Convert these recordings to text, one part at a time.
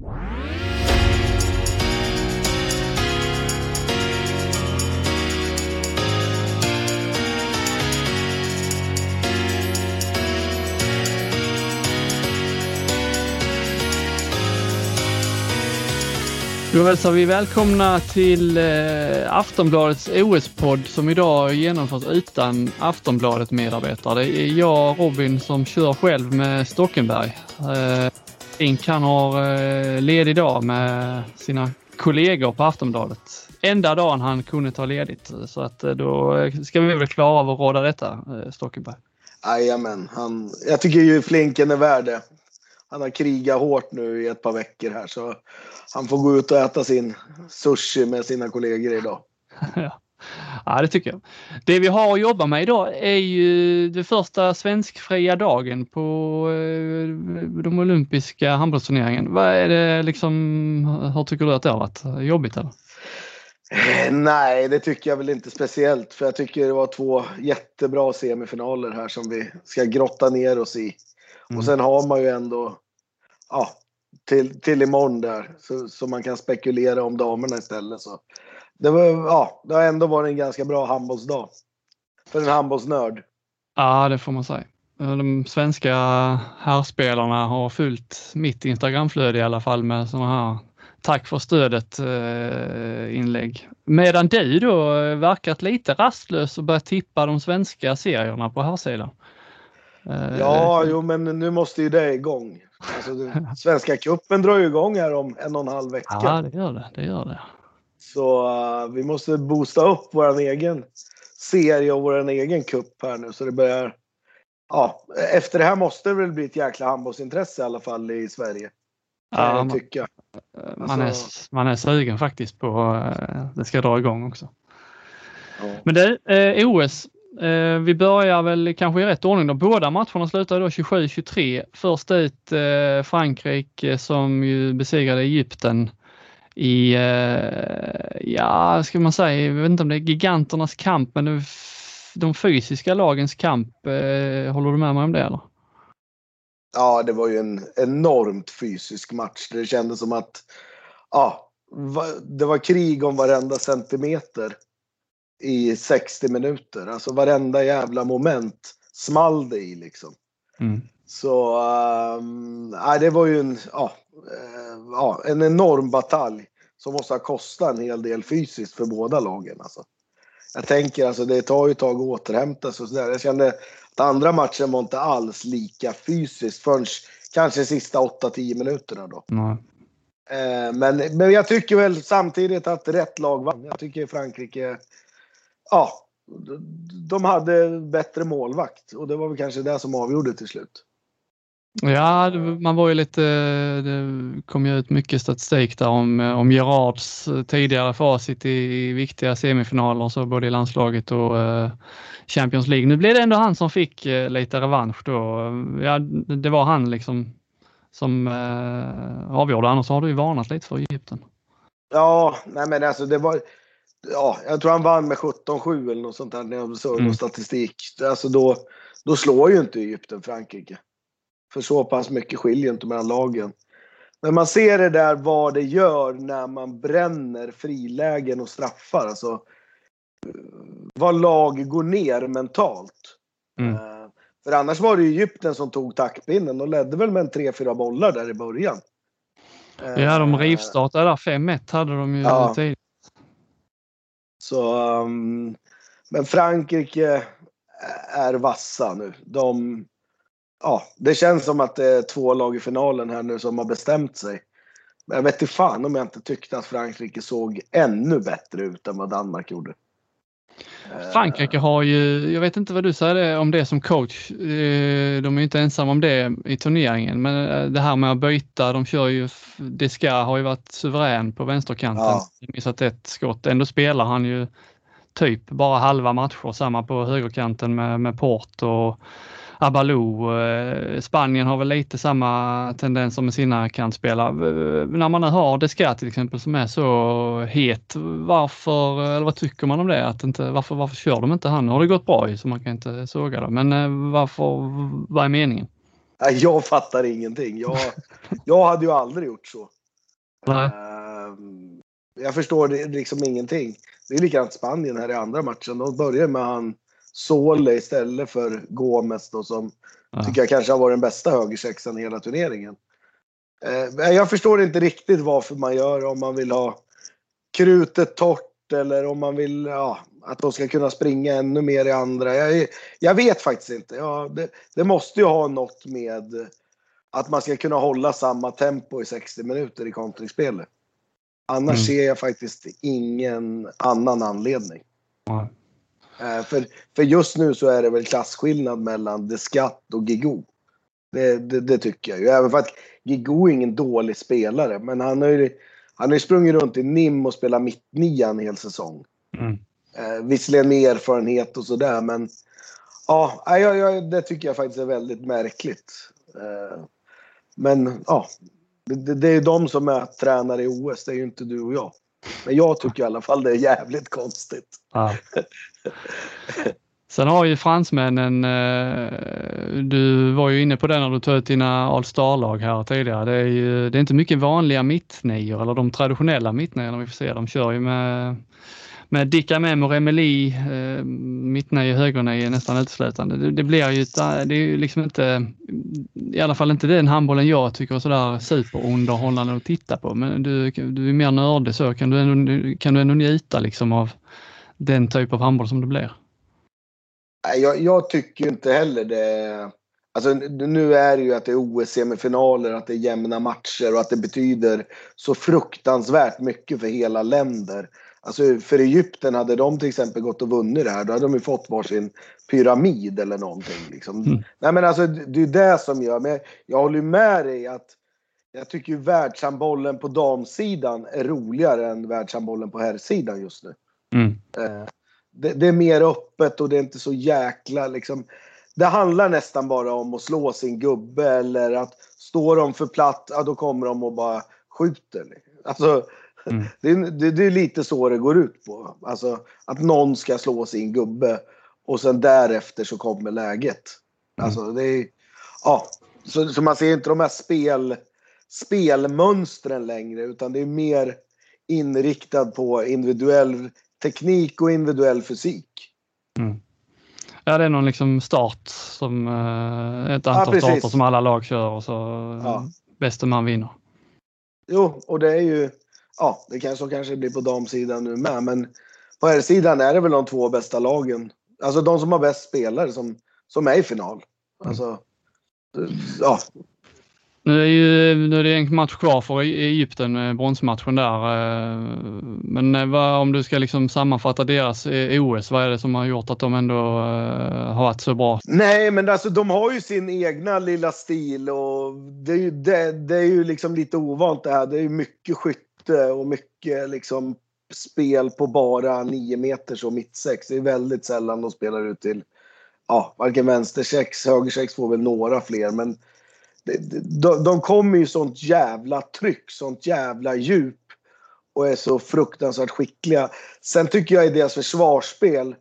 Då hälsar vi välkomna till eh, Aftonbladets OS-podd som idag genomförs utan Aftonbladet medarbetare. Det är jag Robin som kör själv med Stockenberg. Eh, Ink han har eh, ledig dag med sina kollegor på Aftonbladet. Enda dagen han kunde ta ledigt så att eh, då ska vi väl klara av att råda detta eh, Stockenberg. Jajamän, han, jag tycker ju Flinken är värd det. Han har krigat hårt nu i ett par veckor här så han får gå ut och äta sin sushi med sina kollegor idag. ja. Det tycker jag. Det vi har att jobba med idag är ju den första svenskfria dagen på eh, de olympiska handbollsturneringen. Vad är det liksom, hur tycker du att det har varit? Jobbigt eller? Eh, nej, det tycker jag väl inte speciellt. För jag tycker det var två jättebra semifinaler här som vi ska grotta ner oss i. Mm. Och sen har man ju ändå ja, till, till imorgon där. Så, så man kan spekulera om damerna istället. Så. Det, var, ja, det har ändå varit en ganska bra handbollsdag. För en handbollsnörd. Ja, det får man säga. De svenska herrspelarna har följt mitt Instagramflöde i alla fall med sådana här tack för stödet eh, inlägg. Medan du då verkat lite rastlös och börjat tippa de svenska serierna på här sidan. Eh, ja, jo, men nu måste ju det igång. Alltså, Svenska cupen drar ju igång här om en och en halv vecka. Ja, det gör det. det, gör det. Så uh, vi måste boosta upp vår egen serie och vår egen cup här nu så det börjar. Ja, efter det här måste det väl bli ett jäkla handbollsintresse i alla fall i Sverige. Ja, man, tycka. Man, alltså, är, man är sugen faktiskt på uh, det ska dra igång också. Ja. Men det, eh, OS Eh, vi börjar väl kanske i rätt ordning då. Båda matcherna slutade då 27-23. Först ut eh, Frankrike som ju besegrade Egypten i, eh, ja, ska man säga, jag vet inte om det är giganternas kamp, men de fysiska lagens kamp. Håller du med mig om det eller? Ja, det var ju en enormt fysisk match. Det kändes som att ja, det var krig om varenda centimeter i 60 minuter. Alltså varenda jävla moment small det i liksom. Mm. Så um, det var ju en, ja, ja, en enorm batalj som måste ha kostat en hel del fysiskt för båda lagen. Alltså. Jag tänker alltså det tar ju ett tag att återhämta sig och sådär. Jag kände att andra matchen var inte alls lika fysiskt förrän kanske sista 8-10 minuterna då. Mm. Men, men jag tycker väl samtidigt att rätt lag vann. Jag tycker Frankrike ja, de hade bättre målvakt och det var väl kanske det som avgjorde till slut. Ja, man var ju lite, det kom ju ut mycket statistik där om, om Gerards tidigare facit i viktiga semifinaler, så både i landslaget och uh, Champions League. Nu blev det ändå han som fick lite revansch då. Ja, det var han liksom som avgjorde, annars har du ju varnat lite för Egypten. Ja, nej men alltså det var, ja, jag tror han vann med 17-7 eller något sånt där när jag såg mm. statistik. Alltså då, då slår ju inte Egypten Frankrike. För så pass mycket skiljer inte mellan lagen. Men man ser det där vad det gör när man bränner frilägen och straffar. Alltså, vad lag går ner mentalt. Mm. Uh, för annars var det Egypten som tog taktpinnen och ledde väl med en 3-4 bollar där i början. Ja, de eh, rivstartade där. 5-1 hade de ju ja. tidigt. Så, um, men Frankrike är vassa nu. De, ja, det känns som att det är två lag i finalen här nu som har bestämt sig. Men jag vet inte fan om jag inte tyckte att Frankrike såg ännu bättre ut än vad Danmark gjorde. Frankrike har ju, jag vet inte vad du säger om det som coach. Eh, de är inte ensamma om det i turneringen, men eh, det här med att byta, de kör ju, Desca har ju varit suverän på vänsterkanten, ja. missat ett skott. Ändå spelar han ju typ bara halva matcher, samma på högerkanten med, med Port och Abalou. Eh, Spanien har väl lite samma tendenser med sina kantspelare. När man nu har Desca till exempel som är så het, varför, eller vad tycker man om det? Att inte, varför, varför kör de inte han? Nu har det gått bra så man kan inte såga det. Men eh, varför, vad är meningen? Jag fattar ingenting. Jag, jag hade ju aldrig gjort så. Nej. Eh, jag förstår liksom ingenting. Det är likadant Spanien här i andra matchen. De börjar med han Sole istället för Gomes då, som Ja. tycker jag kanske har varit den bästa högersexan i hela turneringen. Eh, jag förstår inte riktigt varför man gör om man vill ha krutet torrt eller om man vill ja, att de ska kunna springa ännu mer i andra. Jag, jag vet faktiskt inte. Ja, det, det måste ju ha något med att man ska kunna hålla samma tempo i 60 minuter i kontringsspelet. Annars Mm. ser jag faktiskt ingen annan anledning. Ja. Eh, För, för just nu så är det väl klasskillnad mellan Descat och Gigo. Det, det, det tycker jag ju. Även för att Gigo är ingen dålig spelare. Men han har ju, han har ju sprungit runt i NIM och spelat mittnian en hel säsong. Mm. Eh, visserligen med erfarenhet och sådär men ja, jag, jag, det tycker jag faktiskt är väldigt märkligt. Eh, men ja, det, det, det är ju de som är tränare i OS, det är ju inte du och jag. Men jag tycker i alla fall det är jävligt konstigt. Ja. Sen har ju fransmännen, eh, du var ju inne på det när du tog ut dina All Star-lag här tidigare. Det är ju det är inte mycket vanliga mittnior eller de traditionella mittniorna vi får se. De kör ju med, med Dickamem och Remeli, eh, och högernio nästan uteslutande. Det, det blir ju, eh, det är ju liksom inte, i alla fall inte den handbollen jag tycker är sådär superunderhållande att titta på. Men du, du är mer nördig så, kan du ändå, kan du ändå njuta liksom av den typ av handboll som det blir? Jag, jag tycker ju inte heller det. Alltså, nu är det ju att det är OS-semifinaler, att det är jämna matcher och att det betyder så fruktansvärt mycket för hela länder. Alltså för Egypten hade de till exempel gått och vunnit det här, då hade de ju fått varsin pyramid eller någonting. Liksom. Mm. Nej men alltså det är det som gör, men jag håller med dig att jag tycker ju världshandbollen på damsidan är roligare än världshandbollen på herrsidan just nu. Mm. Eh, det, det är mer öppet och det är inte så jäkla liksom. Det handlar nästan bara om att slå sin gubbe eller att står de för platt, ja då kommer de och bara skjuter. Alltså, Mm. det, är- det, det är lite så det går ut på. Alltså att någon ska slå sin gubbe och sen därefter så kommer läget. Alltså det är, ja, så, så man ser inte de här spel, spelmönstren längre utan det är mer inriktad på individuell teknik och individuell fysik. Mm. Ja, det är någon liksom start som eh, ett Ja, antal precis. starter som alla lag kör och så Ja. ja. bäste man vinner. Jo, och det är ju, ja, det kanske, så kanske det blir på damsidan nu med, men på här sidan är det väl de två bästa lagen. Alltså de som har bäst spelare som, som är i final. Alltså, ja, Nu är, ju, nu är det en match kvar för Egypten, med bronsmatchen där. eh, Men eh, vad, om du ska liksom sammanfatta deras eh, OS, vad är det som har gjort att de ändå eh, har varit så bra? Nej, men alltså de har ju sin egna lilla stil och det är ju, det, det är ju liksom lite ovant det här. Det är ju mycket skytte och mycket liksom spel på bara 9 meters och mittsex. Det är väldigt sällan de spelar ut till ja, varken vänstersex, högersex får väl några fler, men de, de kommer ju sånt jävla tryck, sånt jävla djup och är så fruktansvärt skickliga. Sen tycker jag i deras försvarsspel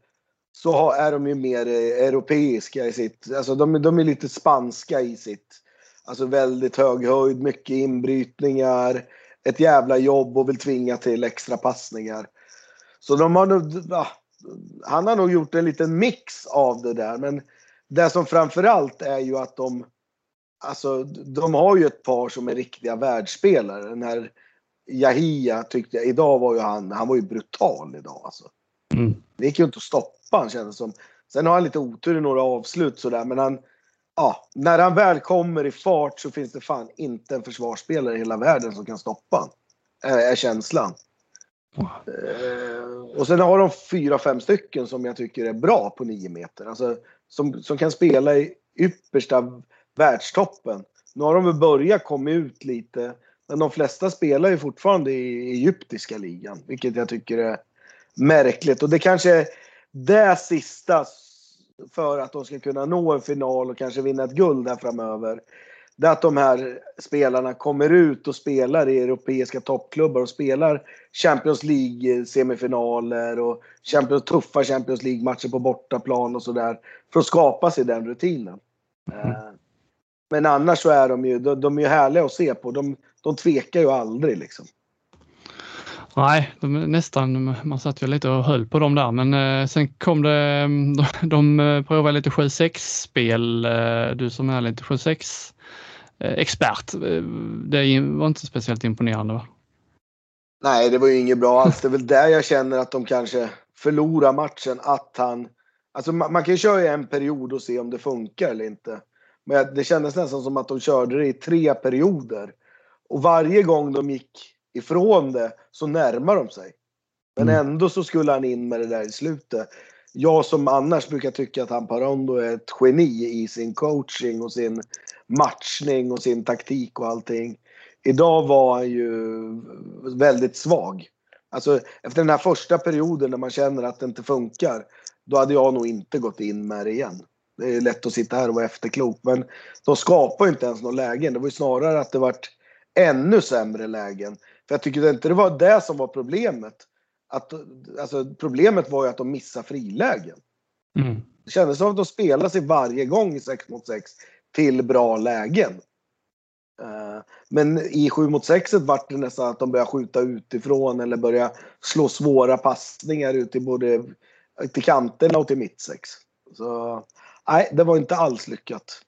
så har, är de ju mer europeiska i sitt, alltså de, de är lite spanska i sitt, alltså väldigt hög höjd, mycket inbrytningar, ett jävla jobb och vill tvinga till extra passningar. Så de har nog, ja, han har nog gjort en liten mix av det där, men det som framförallt är ju att de, alltså de har ju ett par som är riktiga världsspelare. Den här Yahia tyckte jag, idag var ju han, han var ju brutal idag alltså. Mm. Det gick ju inte att stoppa han kändes som. Sen har han lite otur i några avslut sådär men han, ja, när han väl kommer i fart så finns det fan inte en försvarsspelare i hela världen som kan stoppa honom. Eh, är, känslan. Eh, och sen har de fyra, fem stycken som jag tycker är bra på nio meter. Alltså, som, som kan spela i yppersta världstoppen. Nu har de väl börjat komma ut lite. Men de flesta spelar ju fortfarande i egyptiska ligan. Vilket jag tycker är märkligt. Och det kanske är det sista för att de ska kunna nå en final och kanske vinna ett guld där framöver. Det är att de här spelarna kommer ut och spelar i europeiska toppklubbar och spelar Champions League-semifinaler och Champions, tuffa Champions League-matcher på bortaplan och sådär. För att skapa sig den rutinen. Eh, Men annars så är de ju, de, de är ju härliga att se på. De, de tvekar ju aldrig liksom. Nej, de, nästan. Man satt ju lite och höll på dem där, men eh, sen kom det. Mm, de, de eh, provade lite 7-6 spel. Eh, du som är lite 7-6-expert. Eh, det var inte speciellt imponerande va? Nej, det var ju inget bra alls. Det är väl där jag känner att de kanske förlorar matchen. Att han... Alltså man, man kan ju köra i en period och se om det funkar eller inte. Men det kändes nästan som att de körde det i tre perioder. Och varje gång de gick ifrån det så närmar de sig. Men mm. ändå så skulle han in med det där i slutet. Jag som annars brukar tycka att han Parondo är ett geni i sin coaching och sin matchning och sin taktik och allting. Idag var han ju väldigt svag. Alltså efter den här första perioden när man känner att det inte funkar, då hade jag nog inte gått in med det igen. Det är lätt att sitta här och vara efterklok, men de skapar ju inte ens några lägen. Det var ju snarare att det vart ännu sämre lägen. För jag tycker inte det var det som var problemet. Att, alltså, problemet var ju att de missade frilägen. Mm. Det kändes som att de spelade sig varje gång i 6 mot 6 till bra lägen. Uh, men i 7 mot 6 vart det nästan att de började skjuta utifrån eller började slå svåra passningar ut till både till kanterna och till mittsex. Så nej, det var inte alls lyckat.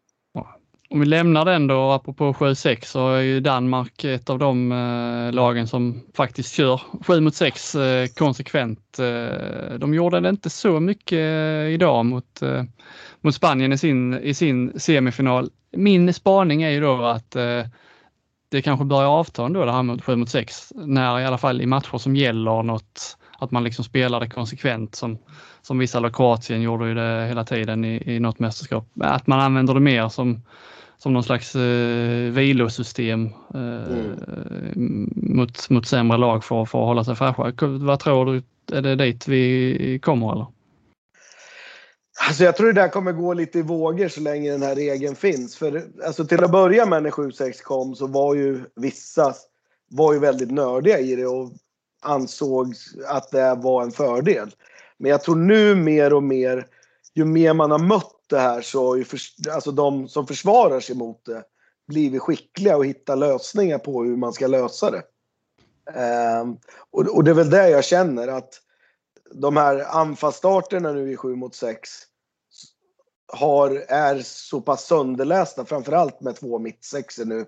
Om vi lämnar den då, apropå 7-6, så är ju Danmark ett av de eh, lagen som faktiskt kör 7 mot 6 eh, konsekvent. Eh, de gjorde det inte så mycket eh, idag mot, eh, mot Spanien i sin, i sin semifinal. Min spaning är ju då att eh, det kanske börjar avta ändå det här mot 7 mot 6, när i alla fall i matcher som gäller något, att man liksom spelar det konsekvent som, som vissa lag, Kroatien gjorde ju det hela tiden i, i något mästerskap. Att man använder det mer som som någon slags eh, vilosystem eh, mm. mot, mot sämre lag för, för att hålla sig fräscha. Vad tror du, är det dit vi kommer eller? Alltså jag tror det där kommer gå lite i vågor så länge den här regeln finns. För alltså till att börja med när 7-6 kom så var ju vissa var ju väldigt nördiga i det och ansåg att det var en fördel. Men jag tror nu mer och mer, ju mer man har mött det här så har ju för, alltså de som försvarar sig mot det blivit skickliga och hittar lösningar på hur man ska lösa det. Um, och, och, det är väl det jag känner att de här anfallsstarterna nu i 7 mot 6 har, är så pass sönderlästa, framförallt med två mittsexor nu.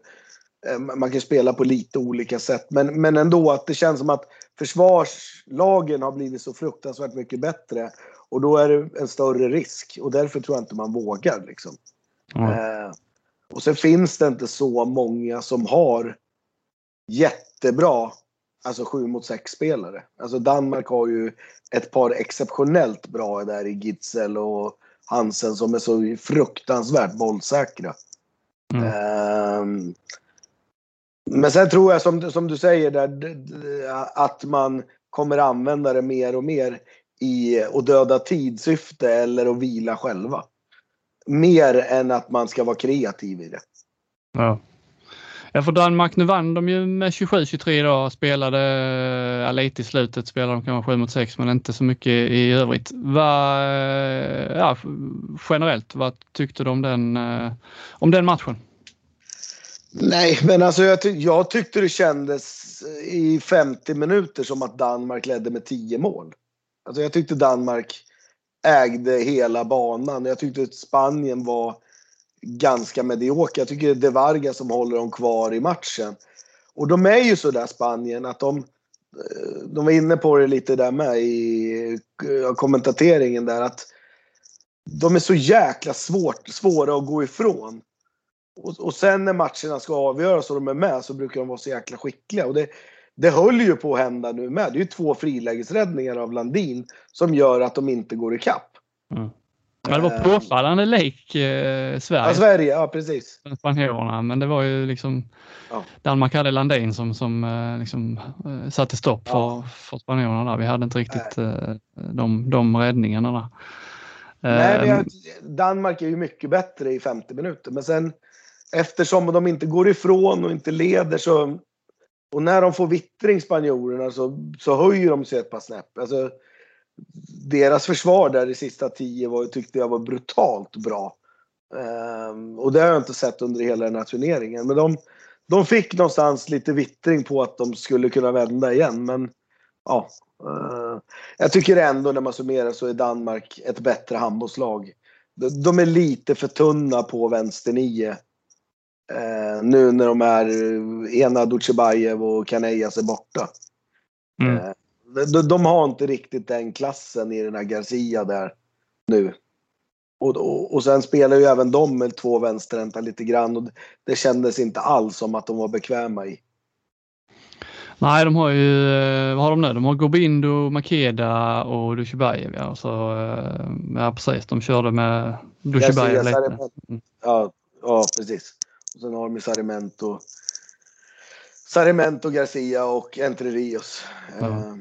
Um, man kan spela på lite olika sätt, men, men ändå att det känns som att försvarslagen har blivit så fruktansvärt mycket bättre. Och då är det en större risk och därför tror jag inte man vågar. Liksom. Mm. Eh, och sen finns det inte så många som har jättebra alltså 7 mot 6 spelare. Alltså Danmark har ju ett par exceptionellt bra där i Gitzel och Hansen som är så fruktansvärt bollsäkra. Mm. Eh, men sen tror jag som, som du säger där att man kommer använda det mer och mer i att döda tidssyfte eller att vila själva. Mer än att man ska vara kreativ i det. Ja. Ja, för Danmark, nu vann de ju med 27-23 idag, spelade ja, lite i slutet, spelade de kanske 7 mot 6 men inte så mycket i övrigt. Va, ja, generellt, vad tyckte du om den, eh, om den matchen? Nej, men alltså jag, ty jag tyckte det kändes i 50 minuter som att Danmark ledde med 10 mål. Alltså jag tyckte Danmark ägde hela banan. Jag tyckte att Spanien var ganska mediokra. Jag tycker det är De Varga som håller dem kvar i matchen. Och de är ju sådär Spanien att de, eh, de var inne på det lite där med i eh, kommentateringen där att de är så jäkla svårt, svåra att gå ifrån. Och, och sen när matcherna ska avgöras och de är med så brukar de vara så jäkla skickliga. Och det, det höll ju på att hända nu med. Det är ju två frilägesräddningar av Landin som gör att de inte går ikapp. Mm. Men det var eh. påfallande lik eh, Sverige. Ja, Sverige, ja precis. Spanjorerna, men det var ju liksom ja. Danmark hade Landin som, som eh, liksom, eh, satte stopp för, ja. för spanjorerna där. Vi hade inte riktigt eh, de, de räddningarna där. Nej, men jag, ehm. Danmark är ju mycket bättre i 50 minuter, men sen eftersom de inte går ifrån och inte leder så och när de får vittring, spanjorerna, så, så höjer de sig ett par snäpp. Alltså, deras försvar där i sista tio var, tyckte jag var brutalt bra. Um, och det har jag inte sett under hela den här turneringen. Men de, de fick någonstans lite vittring på att de skulle kunna vända igen. Men ja, uh, jag tycker ändå när man summerar så är Danmark ett bättre handbollslag. De, de är lite för tunna på vänster nio. Uh, nu när de är ena Dutjebajev och Kanejas är borta. Mm. Uh, de, de, har inte riktigt den klassen i den här Garcia där nu. Och, och, och sen spelar ju även de med två vänsterhänta lite grann och det kändes inte alls som att de var bekväma i. Nej, de har ju, eh, vad har de nu? De har Gobindo, Makeda och Dushibajev. Ja, så, eh, ja, precis. De körde med Dushibajev lite. Mm. Ja, ja, precis. Sen har de Sarimento, Sarimento, Garcia och Entre Rios. Eh,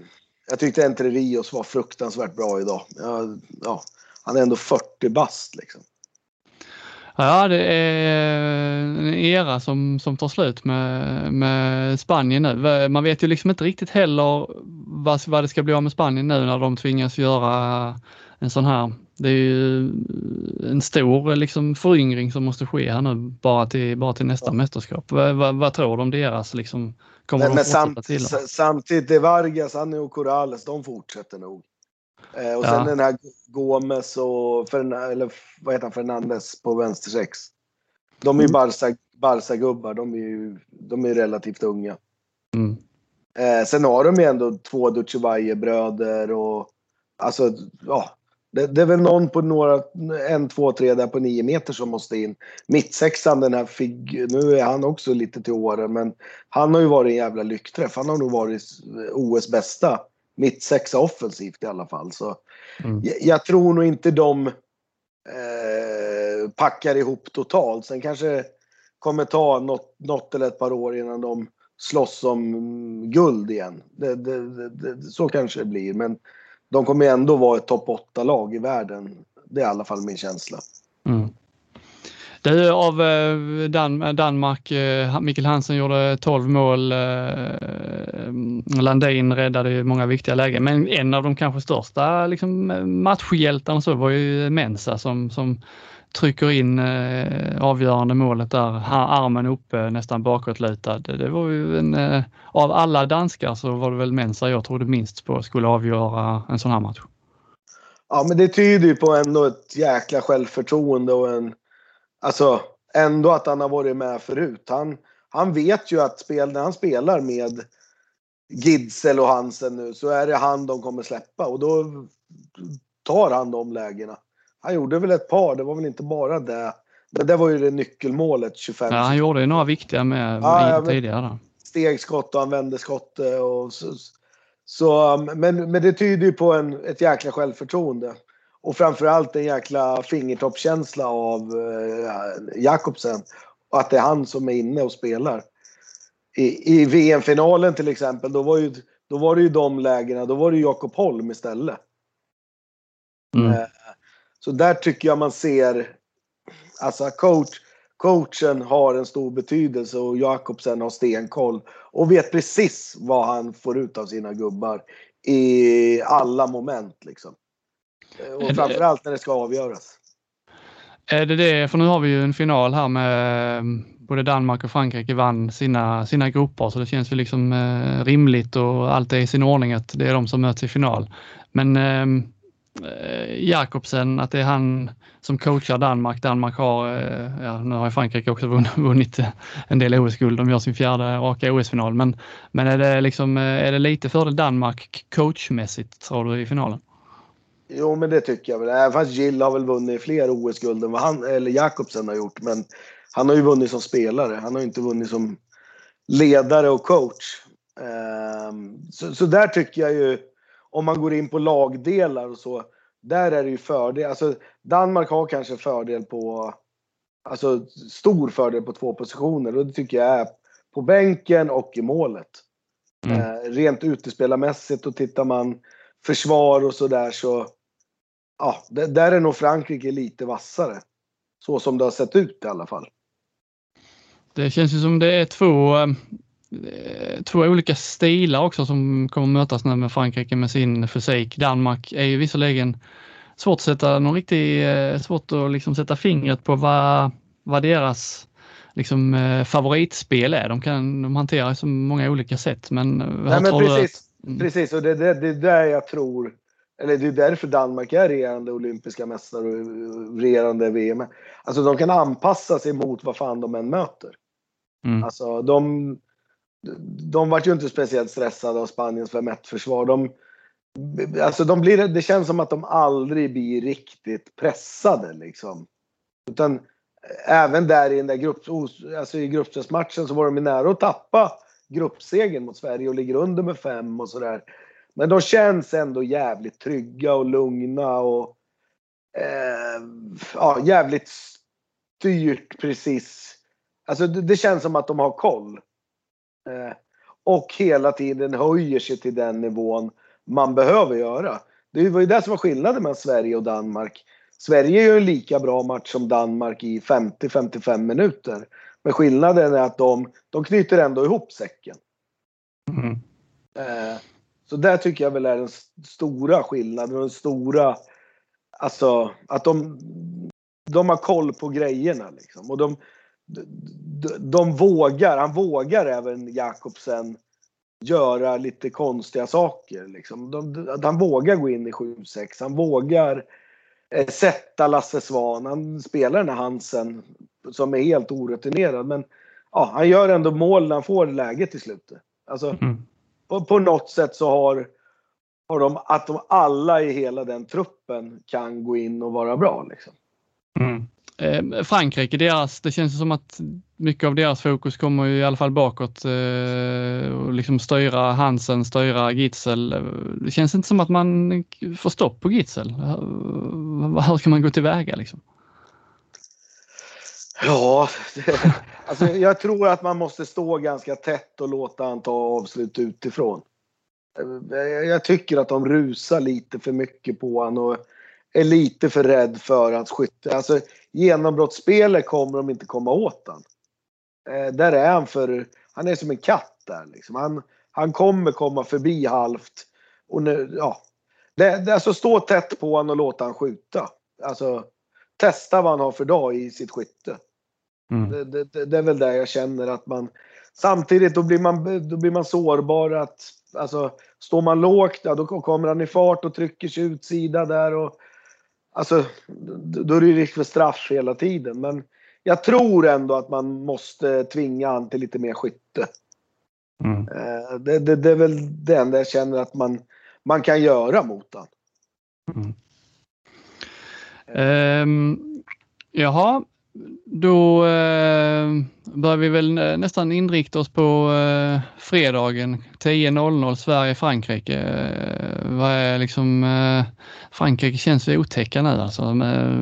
jag tyckte Entre Rios var fruktansvärt bra idag. Ja, ja, han är ändå 40 bast liksom. Ja, det är en era som, som tar slut med, med Spanien nu. Man vet ju liksom inte riktigt heller vad, vad det ska bli av med Spanien nu när de tvingas göra en sån här. Det är ju en stor liksom föryngring som måste ske här nu bara till, bara till nästa ja. mästerskap. Vad, vad, vad, tror du om deras liksom? Kommer men, de samt, till? Samtidigt, är Vargas, Annie och Corrales, de fortsätter nog. Eh, och ja. sen den här Gomes och Fern eller, vad heter han, Fernandes på vänster sex. De är ju mm. Barca, Barca-gubbar. De är ju de är relativt unga. Mm. Eh, sen har de ju ändå två Dutjebaje-bröder och alltså, ja. Det, det, är väl någon på några, en, två, tre där på nio meter som måste in. Mittsexan, den här Fig, nu är han också lite till åren, men han har ju varit en jävla lyckträff. Han har nog varit OS bästa mittsexa offensivt i alla fall. Så mm. jag, jag, tror nog inte de eh, packar ihop totalt. Sen kanske kommer ta något, något eller ett par år innan de slåss om guld igen. Det, det, det, så kanske det blir. Men de kommer ändå vara ett topp 8-lag i världen. Det är i alla fall min känsla. Mm. Du, av eh, Dan eh, Danmark, eh, Mikkel Hansen gjorde 12 mål, Landin räddade många viktiga lägen, men en av de kanske största liksom, matchhjältarna så var ju Mensa som, som trycker in eh, avgörande målet där, armen uppe nästan bakåtlutad. Det var ju en, eh, av alla danskar så var det väl Mensa jag trodde minst på skulle avgöra en sån här match. Ja, men det tyder ju på ändå ett jäkla självförtroende och en alltså ändå att han har varit med förut. Han, han vet ju att spel, när han spelar med Gidsel och Hansen nu så är det han de kommer släppa och då tar han de lägena. Han gjorde väl ett par, det var väl inte bara det. Men det var ju det nyckelmålet 25. Ja, han gjorde ju några viktiga med ja, tidigare. Stegskott och han vände skottet och så. så men, men det tyder ju på en, ett jäkla självförtroende. Och framförallt en jäkla fingertoppskänsla av eh, Jakobsen. Och att det är han som är inne och spelar. I, i VM-finalen till exempel, då var, ju, då var det ju de lägena, då var det Jakob Holm istället. Mm. Eh, så där tycker jag man ser, alltså coach, coachen har en stor betydelse och Jakobsen har stenkoll. Och vet precis vad han får ut av sina gubbar i alla moment liksom. Eh, och framförallt när det ska avgöras. Är det det, för nu har vi ju en final här med eh, både Danmark och Frankrike vann sina, sina grupper så det känns ju liksom eh, rimligt och allt är i sin ordning att det är de som möts i final. Men eh, Eh, Jakobsen, att det är han som coachar Danmark. Danmark har, eh, ja, nu har Frankrike också vunnit eh, en del OS-guld. De gör sin fjärde raka OS-final. Men, men är, det liksom, är det lite fördel Danmark coachmässigt tror du i finalen? Jo, men det tycker jag väl. Även fast Gill har väl vunnit fler OS-guld än vad han, eller Jakobsen har gjort. Men han har ju vunnit som spelare. Han har inte vunnit som ledare och coach. Ehm, så, så, där tycker jag ju, om man går in på lagdelar och så, där är det ju fördel. Alltså, Danmark har kanske fördel på, alltså stor fördel på två positioner och det tycker jag är på bänken och i målet. Mm. Uh, rent utespelarmässigt och tittar man försvar och sådär så ja, där är nog Frankrike lite vassare. Så som det har sett ut i alla fall. Det känns ju som det är två, eh, två olika stilar också som kommer mötas nu med Frankrike med sin fysik. Danmark är ju visserligen svårt att sätta någon riktig, eh, svårt att liksom sätta fingret på vad, vad deras liksom, eh, favoritspel är. De kan de hanterar så många olika sätt. Men, eh, Nej, men precis, att... mm. precis, och det, det, det är där jag tror, eller det är därför Danmark är regerande olympiska mästare och regerande VM. Alltså de kan anpassa sig mot vad fan de än möter. Mm. Alltså de, de vart ju inte speciellt stressade av Spaniens 5-1-försvar. De, alltså de blir, det känns som att de aldrig blir riktigt pressade liksom. Utan eh, även där i den där grupp, alltså i gruppspelsmatchen så var de nära att tappa gruppsegern mot Sverige och ligger under med 5 och sådär. Men de känns ändå jävligt trygga och lugna och eh, ja, jävligt styrt precis. Alltså det, det, känns som att de har koll. Eh, och hela tiden höjer sig till den nivån man behöver göra. Det var ju det som var skillnaden mellan Sverige och Danmark. Sverige gör en lika bra match som Danmark i 50-55 minuter. Men skillnaden är att de, de knyter ändå ihop säcken. Mm. Eh, så där tycker jag väl är den stora skillnaden och den stora, alltså att de, de har koll på grejerna liksom. Och de, de, de vågar, han vågar även Jakobsen göra lite konstiga saker. Liksom. De, han vågar gå in i 7-6, han vågar eh, sätta Lasse Svan. Han spelar den här Hansen som är helt orutinerad. Men ja, han gör ändå mål när han får läget i slutet. Alltså, mm. på, på något sätt så har, har de, att de alla i hela den truppen kan gå in och vara bra. Liksom. Mm. Eh, Frankrike, deras, det känns som att mycket av deras fokus kommer ju i alla fall bakåt eh, och liksom styra Hansen, styra Gitzel. Det känns inte som att man får stopp på Gitzel. Hur ska man gå tillväga liksom? Ja, det, alltså jag tror att man måste stå ganska tätt och låta han ta avslut utifrån. Jag tycker att de rusar lite för mycket på honom och är lite för rädd för hans skytte. Alltså genombrottsspelet kommer de inte komma åt han. Eh, där är han för, han är som en katt där liksom. Han, han kommer komma förbi halvt. Och nu, ja. Det, det, alltså stå tätt på honom och låta han skjuta. Alltså testa vad han har för dag i sitt skytte. Mm. Det, det, det, är väl där jag känner att man Samtidigt då blir man, då blir man sårbar att alltså, står man lågt, ja, då kommer han i fart och trycker sig utsida där och Alltså, då är det ju risk för straff hela tiden. Men jag tror ändå att man måste tvinga han till lite mer skytte. Mm. Eh, det, det, det, är väl det enda jag känner att man, man kan göra mot honom. Mm. Um, jaha, då eh, börjar vi väl nästan inrikta oss på eh, fredagen 10.00 Sverige-Frankrike. Eh, vad är liksom eh, Frankrike känns ju otäcka nu alltså. Eh,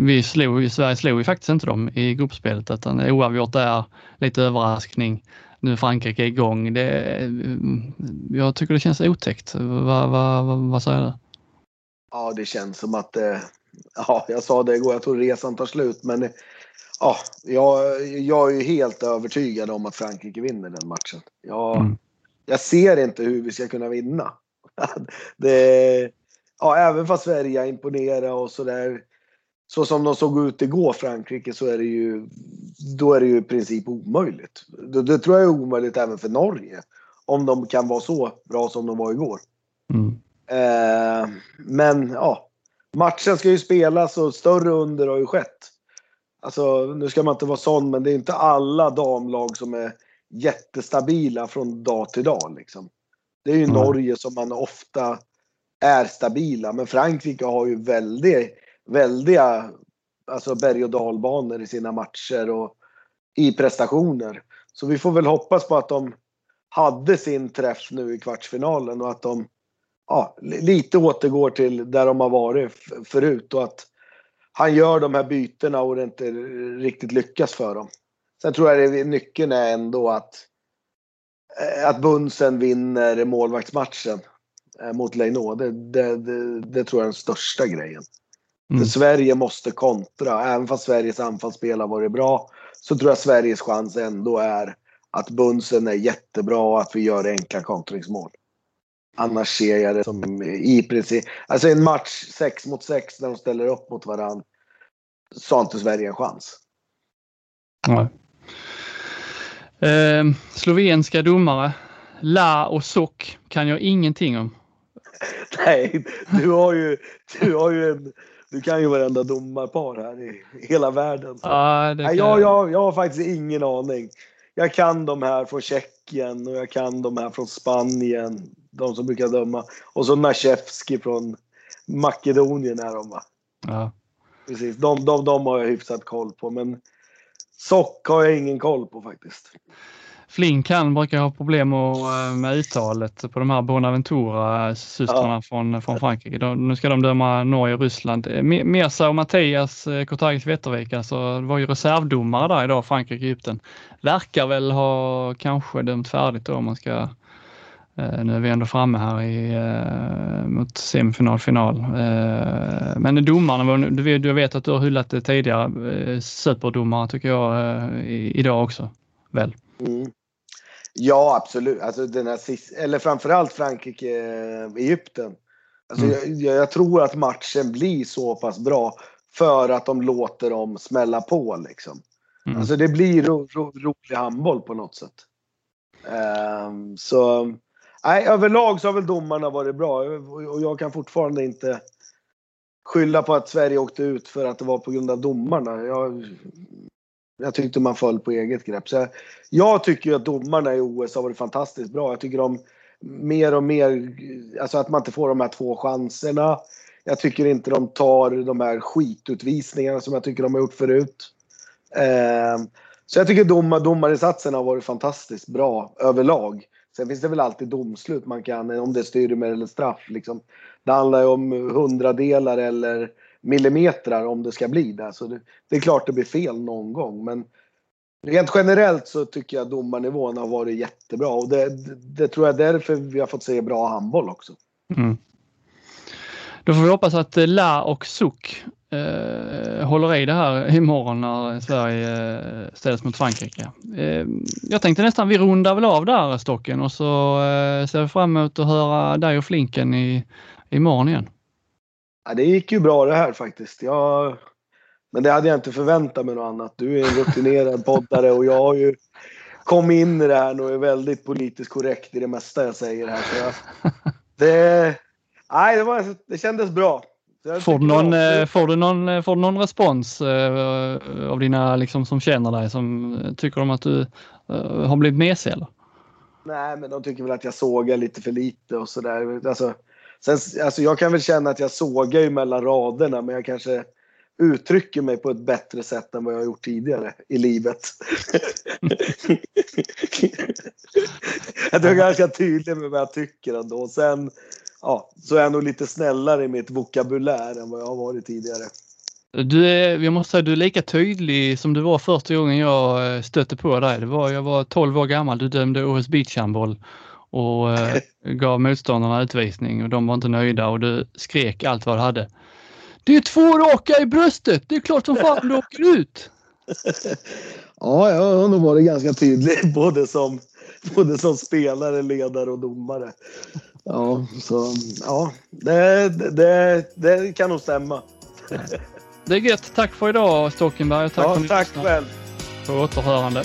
vi slog, Sverige slog ju faktiskt inte dem i gruppspelet utan oavgjort där, lite överraskning. Nu är Frankrike igång. Det, eh, jag tycker det känns otäckt. Vad, va, va, vad säger du? Ja, det känns som att eh, ja, jag sa det igår, jag tror resan tar slut. Men ja, jag, jag är ju helt övertygad om att Frankrike vinner den matchen. Jag, mm. jag ser inte hur vi ska kunna vinna. det, ja, även fast Sverige imponerar och sådär. Så som de såg ut igår, Frankrike, så är det ju, då är det ju i princip omöjligt. Det, det tror jag är omöjligt även för Norge. Om de kan vara så bra som de var igår. Mm. Eh, men ja, matchen ska ju spelas och större under har ju skett. Alltså, nu ska man inte vara sån, men det är inte alla damlag som är jättestabila från dag till dag. Liksom. Det är ju mm. Norge som man ofta är stabila, men Frankrike har ju väldigt, väldiga alltså berg och dalbanor i sina matcher och i prestationer. Så vi får väl hoppas på att de hade sin träff nu i kvartsfinalen och att de ja, lite återgår till där de har varit förut och att han gör de här bytena och det inte riktigt lyckas för dem. Sen tror jag att nyckeln är ändå att, eh, att Bunsen vinner målvaktsmatchen eh, mot Leino. Det, det, det, det, tror jag är den största grejen. Mm. Sverige måste kontra. Även fast Sveriges anfallsspel har varit bra så tror jag Sveriges chans ändå är att Bunsen är jättebra och att vi gör enkla kontringsmål. Annars ser jag det som i princip, alltså en match 6 mot 6 när de ställer upp mot varandra. Så har inte Sverige en chans. Nej. Eh, slovenska domare. La och Sock kan jag ingenting om. Nej, du har ju, du har ju en, du kan ju varenda domarpar här i hela världen. Det Nej, jag, jag, jag har faktiskt ingen aning. Jag kan de här från Tjeckien och jag kan de här från Spanien. De som brukar döma. Och så Nashevski från Makedonien är de va? Ja. Precis, de, de, de har jag hyfsat koll på. Men Sock har jag ingen koll på faktiskt. Flink han brukar ha problem och, med uttalet på de här Bonaventura-systrarna Ja. från, från Frankrike. De, nu ska de döma Norge och Ryssland. Eh, Me- Mirza och Mattias eh, Kotagis Wettervik, alltså, var ju reservdomare där idag, Frankrike Egypten. Verkar väl ha kanske dömt färdigt då om man ska eh, nu är vi ändå framme här i, eh, mot semifinal, final. Eh, men domarna, var- du vet, att du har hyllat det tidigare, eh, superdomare tycker jag eh, idag också. Väl? Mm. Ja, absolut. Alltså den här sist, eller framförallt Frankrike-Egypten. Alltså Mm. jag, jag tror att matchen blir så pass bra för att de låter dem smälla på liksom. Mm. Alltså det blir ro, ro, rolig handboll på något sätt. Ehm, så nej, överlag så har väl domarna varit bra och jag kan fortfarande inte skylla på att Sverige åkte ut för att det var på grund av domarna. Jag, jag tyckte man föll på eget grepp. Så jag, jag tycker ju att domarna i OS har varit fantastiskt bra. Jag tycker de mer och mer, alltså att man inte får de här två chanserna. Jag tycker inte de tar de här skitutvisningarna som jag tycker de har gjort förut. Eh, så jag tycker domar, domarinsatserna har varit fantastiskt bra överlag. Sen finns det väl alltid domslut man kan, eh, om det är styrmer eller straff. Liksom. Det handlar ju om hundradelar eller millimeter om det ska bli det. Så det, det är klart det blir fel någon gång. Men rent generellt så tycker jag domarnivån har varit jättebra. Och det, det, det tror jag är därför vi har fått se bra handboll också. Mm. Då får vi hoppas att La och Suk eh, håller i det här imorgon när Sverige eh, ställs mot Frankrike. Eh, jag tänkte nästan vi rundar väl av där Stocken och så eh, ser vi fram emot att höra dig och Flinken i, imorgon igen. Ja, det gick ju bra det här faktiskt. Jag, men det hade jag inte förväntat mig något annat. Du är en rutinerad poddare och jag har ju kommit in i det här och är väldigt politiskt korrekt i det mesta jag säger här. Så jag, det, nej, det, var, det kändes bra. Jag Får du någon, eh, får du någon, eh, får du någon respons eh, av dina liksom, som känner dig som eh, tycker de att du eh, har blivit mesig eller? Nej, men de tycker väl att jag sågar lite för lite och sådär. Alltså, sen, alltså jag kan väl känna att jag sågar ju mellan raderna, men jag kanske uttrycker mig på ett bättre sätt än vad jag har gjort tidigare i livet. jag är ganska tydlig med vad jag tycker ändå. Sen ja, så är jag nog lite snällare i mitt vokabulär än vad jag har varit tidigare. Du är, jag måste säga, du är lika tydlig som du var första gången jag eh, stötte på dig. Det var, jag var 12 år gammal, du dömde OS beachhandboll och eh, gav motståndarna utvisning och de var inte nöjda och du skrek allt vad du hade. Det är två raka i bröstet, det är klart som fan du åker ut! Ja, jag har nog varit ganska tydlig både som, både som spelare, ledare och domare. Ja, så ja, det, det, det kan nog stämma. Det är gött, tack för idag Stockenberg tack ja, för tack själv. På återhörande.